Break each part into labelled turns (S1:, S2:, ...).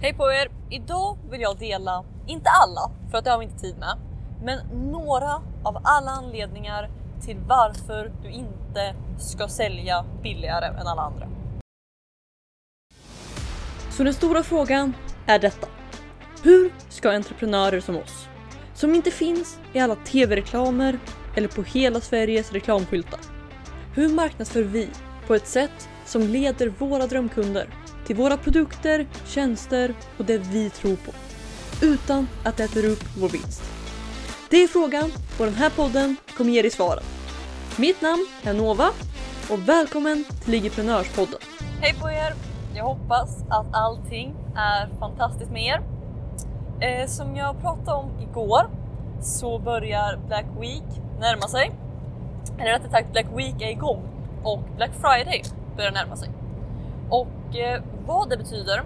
S1: Hej på er! Idag vill jag dela, inte alla, för att det har vi inte tid med, men några av alla anledningar till varför du inte ska sälja billigare än alla andra. Så den stora frågan är detta. Hur ska entreprenörer som oss, som inte finns i alla tv-reklamer eller på hela Sveriges reklamskyltar, hur marknadsför vi på ett sätt som leder våra drömkunder till våra produkter, tjänster och det vi tror på. Utan att det äter upp vår vinst. Det är frågan och den här podden kommer ge dig svaren. Mitt namn är Nova och välkommen till Ligiprenörspodden. Hej på er! Jag hoppas att allting är fantastiskt med er. Eh, som jag pratade om igår så börjar Black Week närma sig. Eller rättare sagt Black Week är igång och Black Friday börjar närma sig. Och eh, vad det betyder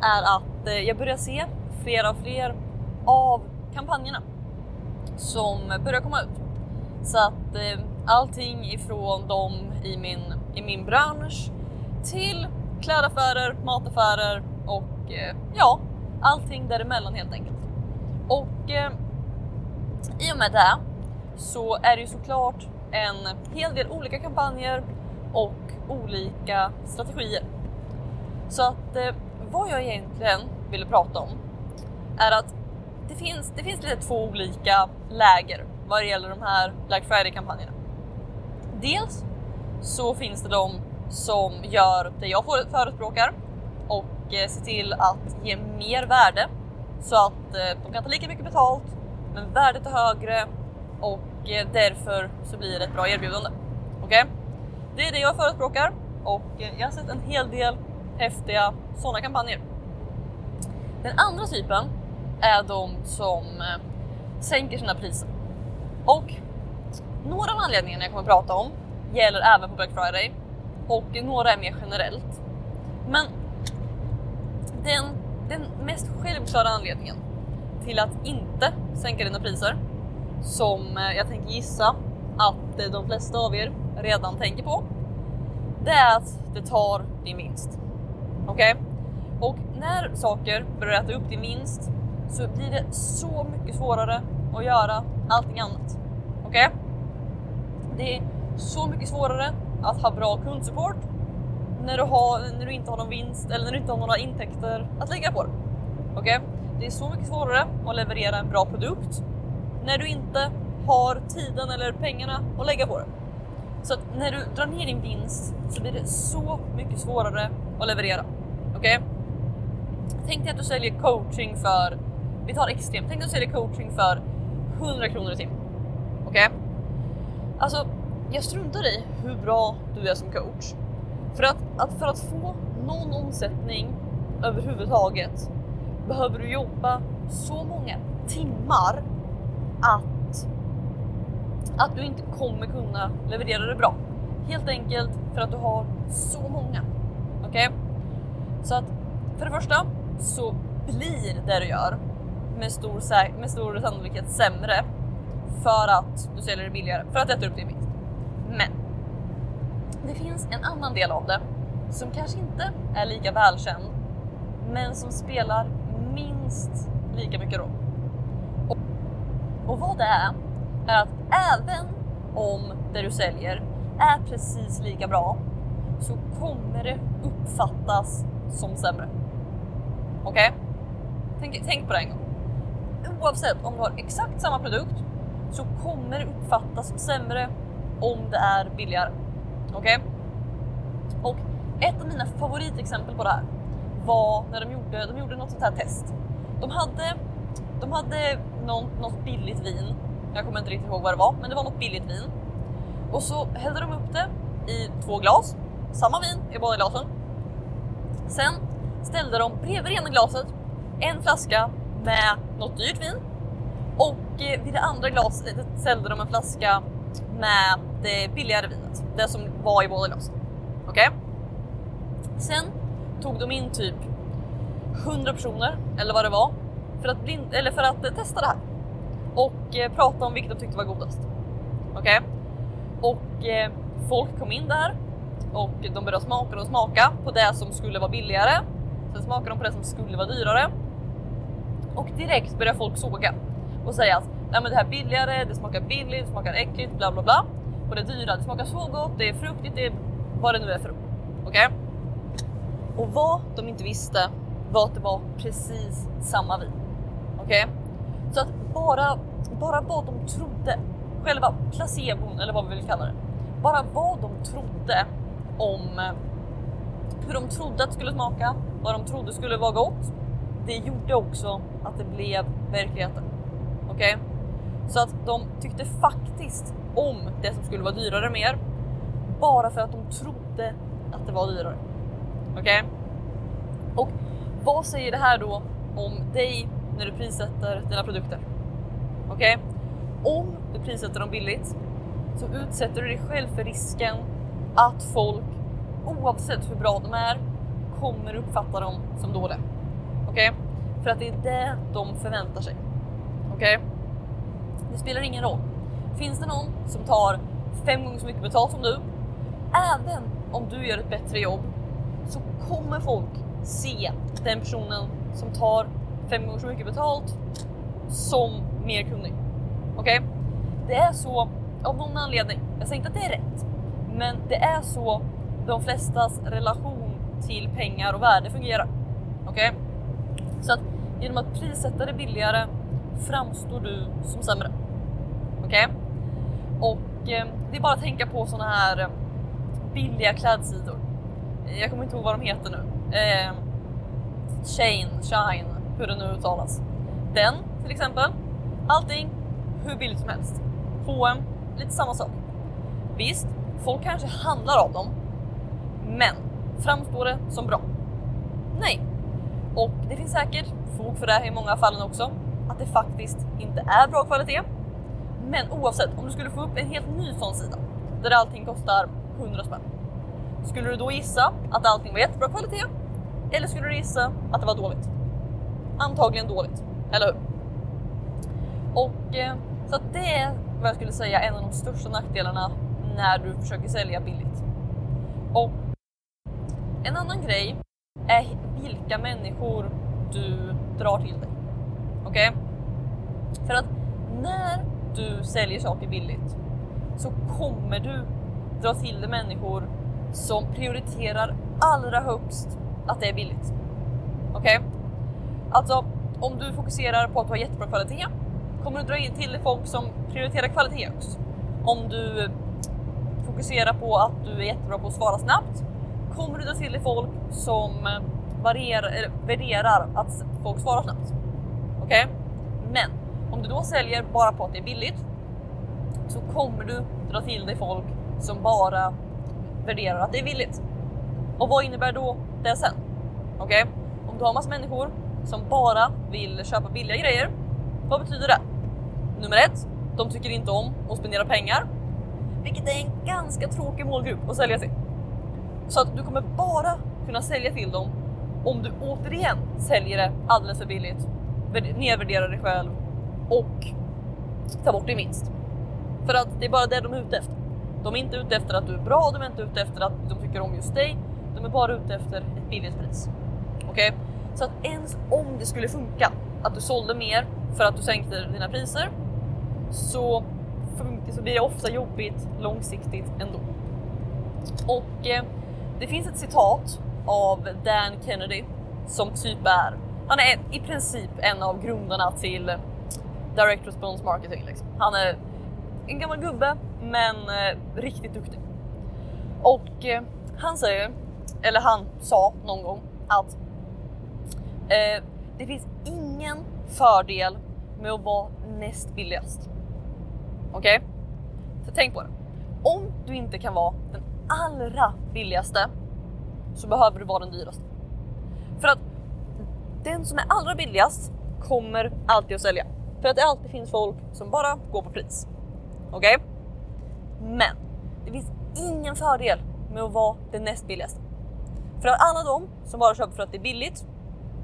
S1: är att eh, jag börjar se fler och fler av kampanjerna som börjar komma ut. Så att eh, allting ifrån dem i min, i min bransch till klädaffärer, mataffärer och eh, ja, allting däremellan helt enkelt. Och eh, i och med det så är det ju såklart en hel del olika kampanjer och olika strategier. Så att eh, vad jag egentligen ville prata om är att det finns, det finns lite två olika läger vad det gäller de här Black Friday-kampanjerna. Dels så finns det de som gör det jag förespråkar och eh, ser till att ge mer värde så att eh, de kan ta lika mycket betalt men värdet är högre och eh, därför så blir det ett bra erbjudande. Okej? Okay? Det är det jag förespråkar och eh, jag har sett en hel del häftiga sådana kampanjer. Den andra typen är de som eh, sänker sina priser. Och några av anledningarna jag kommer att prata om gäller även på Black Friday och några är mer generellt. Men den, den mest självklara anledningen till att inte sänka dina priser, som eh, jag tänker gissa att eh, de flesta av er redan tänker på, det är att det tar din vinst. Okej? Okay? Och när saker börjar äta upp din vinst så blir det så mycket svårare att göra allting annat. Okej? Okay? Det är så mycket svårare att ha bra kundsupport när du, har, när du inte har någon vinst eller när du inte har några intäkter att lägga på det. Okej? Okay? Det är så mycket svårare att leverera en bra produkt när du inte har tiden eller pengarna att lägga på det. Så att när du drar ner din vinst så blir det så mycket svårare och leverera. Okej? Okay? Tänk dig att du säljer coaching för, vi tar extremt, tänk dig att du säljer coaching för 100 kronor i timmen. Okej? Okay? Alltså, jag struntar i hur bra du är som coach. För att, att, för att få någon omsättning överhuvudtaget behöver du jobba så många timmar att, att du inte kommer kunna leverera det bra. Helt enkelt för att du har så många. Okej? Okay? Så att för det första så blir det du gör med stor, med stor sannolikhet sämre för att du säljer det billigare, för att äta upp din vinst. Men det finns en annan del av det som kanske inte är lika välkänd, men som spelar minst lika mycket roll. Och, och vad det är, är att även om det du säljer är precis lika bra så kommer det uppfattas som sämre. Okej? Okay? Tänk, tänk på det en gång. Oavsett om du har exakt samma produkt så kommer det uppfattas som sämre om det är billigare. Okej? Okay? Och ett av mina favoritexempel på det här var när de gjorde, de gjorde något sånt här test. De hade, de hade någon, något billigt vin. Jag kommer inte riktigt ihåg vad det var, men det var något billigt vin. Och så hällde de upp det i två glas, samma vin i båda glasen. Sen ställde de bredvid ena glaset en flaska med något dyrt vin och eh, vid det andra glaset ställde de en flaska med det billigare vinet, det som var i båda glasen. Okej? Okay? Sen tog de in typ 100 personer eller vad det var för att, blind, eller för att eh, testa det här och eh, prata om vilket de tyckte var godast. Okej? Okay? Och folk kom in där och de började smaka och smaka på det som skulle vara billigare sen smakar de på det som skulle vara dyrare och direkt börjar folk såga och säga att Nej, men det här billigare, det smakar billigt, det smakar äckligt, bla bla bla. Och det dyra, det smakar så gott, det är fruktigt, det är vad det nu är för ord. Okej? Okay? Och vad de inte visste var att det var precis samma vin. Okej? Okay? Så att bara, bara vad de trodde, själva placebon eller vad vi vill kalla det, bara vad de trodde om eh, hur de trodde att det skulle smaka, vad de trodde skulle vara gott, det gjorde också att det blev verkligheten. Okej? Okay? Så att de tyckte faktiskt om det som skulle vara dyrare mer bara för att de trodde att det var dyrare. Okej? Okay? Och vad säger det här då om dig när du prissätter dina produkter? Okej? Okay? Om du prissätter dem billigt så utsätter du dig själv för risken att folk oavsett hur bra de är kommer uppfatta dem som dåliga. Okej? Okay? För att det är det de förväntar sig. Okej? Okay? Det spelar ingen roll. Finns det någon som tar fem gånger så mycket betalt som du, även om du gör ett bättre jobb, så kommer folk se den personen som tar fem gånger så mycket betalt som mer kunnig. Okej? Okay? Det är så av någon anledning. Jag säger inte att det är rätt, men det är så de flestas relation till pengar och värde fungerar. Okej? Okay? Så att genom att prissätta det billigare framstår du som sämre. Okej? Okay? Och eh, det är bara att tänka på såna här eh, billiga klädsidor. Jag kommer inte ihåg vad de heter nu. Eh, Shane, Shine, hur det nu uttalas. Den till exempel. Allting hur billigt som helst. H&M, lite samma sak. Visst, folk kanske handlar av dem, men framstår det som bra? Nej. Och det finns säkert fog för det i många fallen också, att det faktiskt inte är bra kvalitet men oavsett, om du skulle få upp en helt ny sån sida där allting kostar 100 spänn. Skulle du då gissa att allting var jättebra kvalitet? Eller skulle du gissa att det var dåligt? Antagligen dåligt, eller hur? Och eh, så att det är vad jag skulle säga en av de största nackdelarna när du försöker sälja billigt. Och en annan grej är vilka människor du drar till dig. Okej? Okay? För att när du säljer saker billigt så kommer du dra till dig människor som prioriterar allra högst att det är billigt. Okej? Okay? Alltså, om du fokuserar på att ha jättebra kvalitet kommer du dra in till dig folk som prioriterar kvalitet högst. Om du fokusera på att du är jättebra på att svara snabbt kommer du dra till dig folk som eh, varierar, värderar att folk svarar snabbt. Okej? Okay? Men om du då säljer bara på att det är billigt så kommer du dra till dig folk som bara värderar att det är billigt. Och vad innebär då det sen? Okej, okay? om du har massa människor som bara vill köpa billiga grejer, vad betyder det? Nummer ett, de tycker inte om att spendera pengar, vilket är en ganska tråkig målgrupp att sälja till. Så att du kommer bara kunna sälja till dem om du återigen säljer det alldeles för billigt, nedvärderar dig själv och tar bort din vinst. För att det är bara det de är ute efter. De är inte ute efter att du är bra, de är inte ute efter att de tycker om just dig. De är bara ute efter ett billigt pris. Okej? Okay? Så att ens om det skulle funka att du sålde mer för att du sänkte dina priser så, så blir det ofta jobbigt långsiktigt ändå. Och eh, det finns ett citat av Dan Kennedy som typ är, han är i princip en av grundarna till direct response marketing. Liksom. Han är en gammal gubbe, men eh, riktigt duktig. Och eh, han säger, eller han sa någon gång att eh, det finns ingen fördel med att vara näst billigast. Okej? Okay? Så tänk på det. Om du inte kan vara den allra billigaste så behöver du vara den dyraste. För att den som är allra billigast kommer alltid att sälja. För att det alltid finns folk som bara går på pris. Okej? Okay? Men det finns ingen fördel med att vara den näst billigaste. För att alla de som bara köper för att det är billigt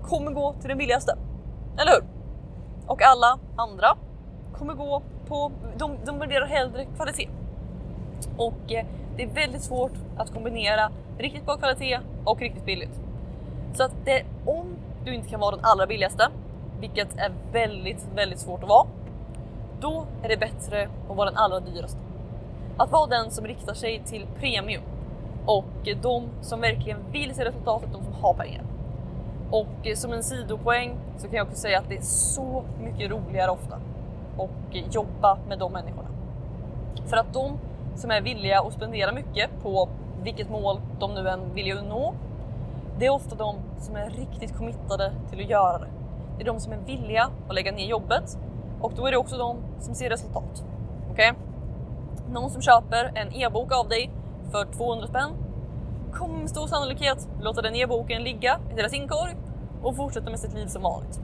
S1: kommer gå till den billigaste. Eller hur? Och alla andra kommer gå på, de, de värderar hellre kvalitet. Och eh, det är väldigt svårt att kombinera riktigt bra kvalitet och riktigt billigt. Så att det, om du inte kan vara den allra billigaste, vilket är väldigt, väldigt svårt att vara, då är det bättre att vara den allra dyraste. Att vara den som riktar sig till premium och de som verkligen vill se resultatet, de som har pengar. Och eh, som en sidopoäng så kan jag också säga att det är så mycket roligare ofta och jobba med de människorna. För att de som är villiga att spendera mycket på vilket mål de nu än vill nå, det är ofta de som är riktigt committade till att göra det. Det är de som är villiga att lägga ner jobbet och då är det också de som ser resultat. Okej? Okay? Någon som köper en e-bok av dig för 200 spänn kommer med stor sannolikhet låta den e-boken ligga i deras inkorg och fortsätta med sitt liv som vanligt.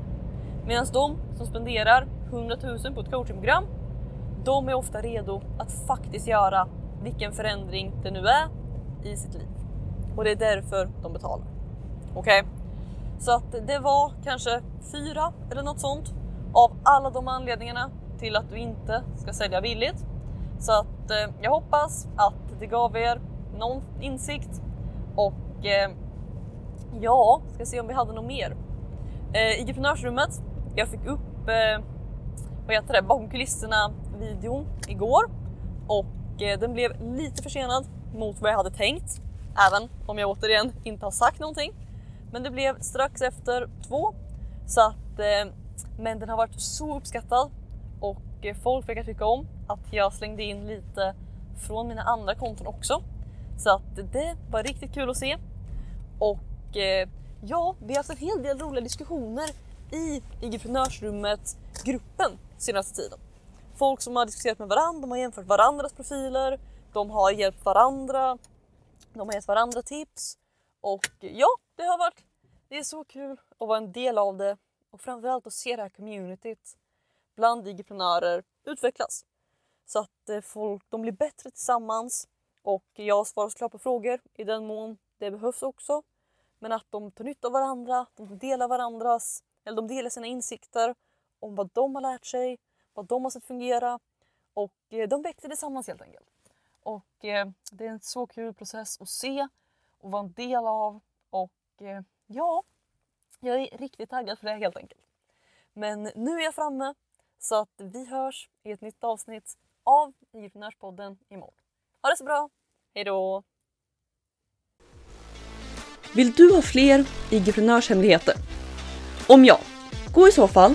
S1: Medan de som spenderar 100 000 på ett coachingprogram, de är ofta redo att faktiskt göra vilken förändring det nu är i sitt liv. Och det är därför de betalar. Okej? Okay? Så att det var kanske fyra eller något sånt av alla de anledningarna till att du inte ska sälja billigt. Så att eh, jag hoppas att det gav er någon insikt och eh, ja, ska se om vi hade något mer. Eh, I entreprenörsrummet, jag fick upp eh, vad heter det, bakom kulisserna videon igår och eh, den blev lite försenad mot vad jag hade tänkt. Även om jag återigen inte har sagt någonting. Men det blev strax efter två så att eh, men den har varit så uppskattad och eh, folk verkar tycka om att jag slängde in lite från mina andra konton också. Så att det var riktigt kul att se. Och eh, ja, vi har haft en hel del roliga diskussioner i entreprenörsrummet gruppen senaste tiden. Folk som har diskuterat med varandra, de har jämfört varandras profiler, de har hjälpt varandra, de har gett varandra tips och ja, det har varit. Det är så kul att vara en del av det och framförallt att se det här communityt bland digiprenörer utvecklas. Så att eh, folk de blir bättre tillsammans och jag svarar såklart på frågor i den mån det behövs också. Men att de tar nytta av varandra, de delar varandras, eller de delar sina insikter om vad de har lärt sig, vad de har sett fungera och eh, de växer tillsammans helt enkelt. Och eh, det är en så kul process att se och vara en del av och eh, ja, jag är riktigt taggad för det helt enkelt. Men nu är jag framme så att vi hörs i ett nytt avsnitt av Entreprenörspodden imorgon. Ha det så bra! Hejdå! Vill du ha fler IG-prenörshemligheter? Om ja, gå i så fall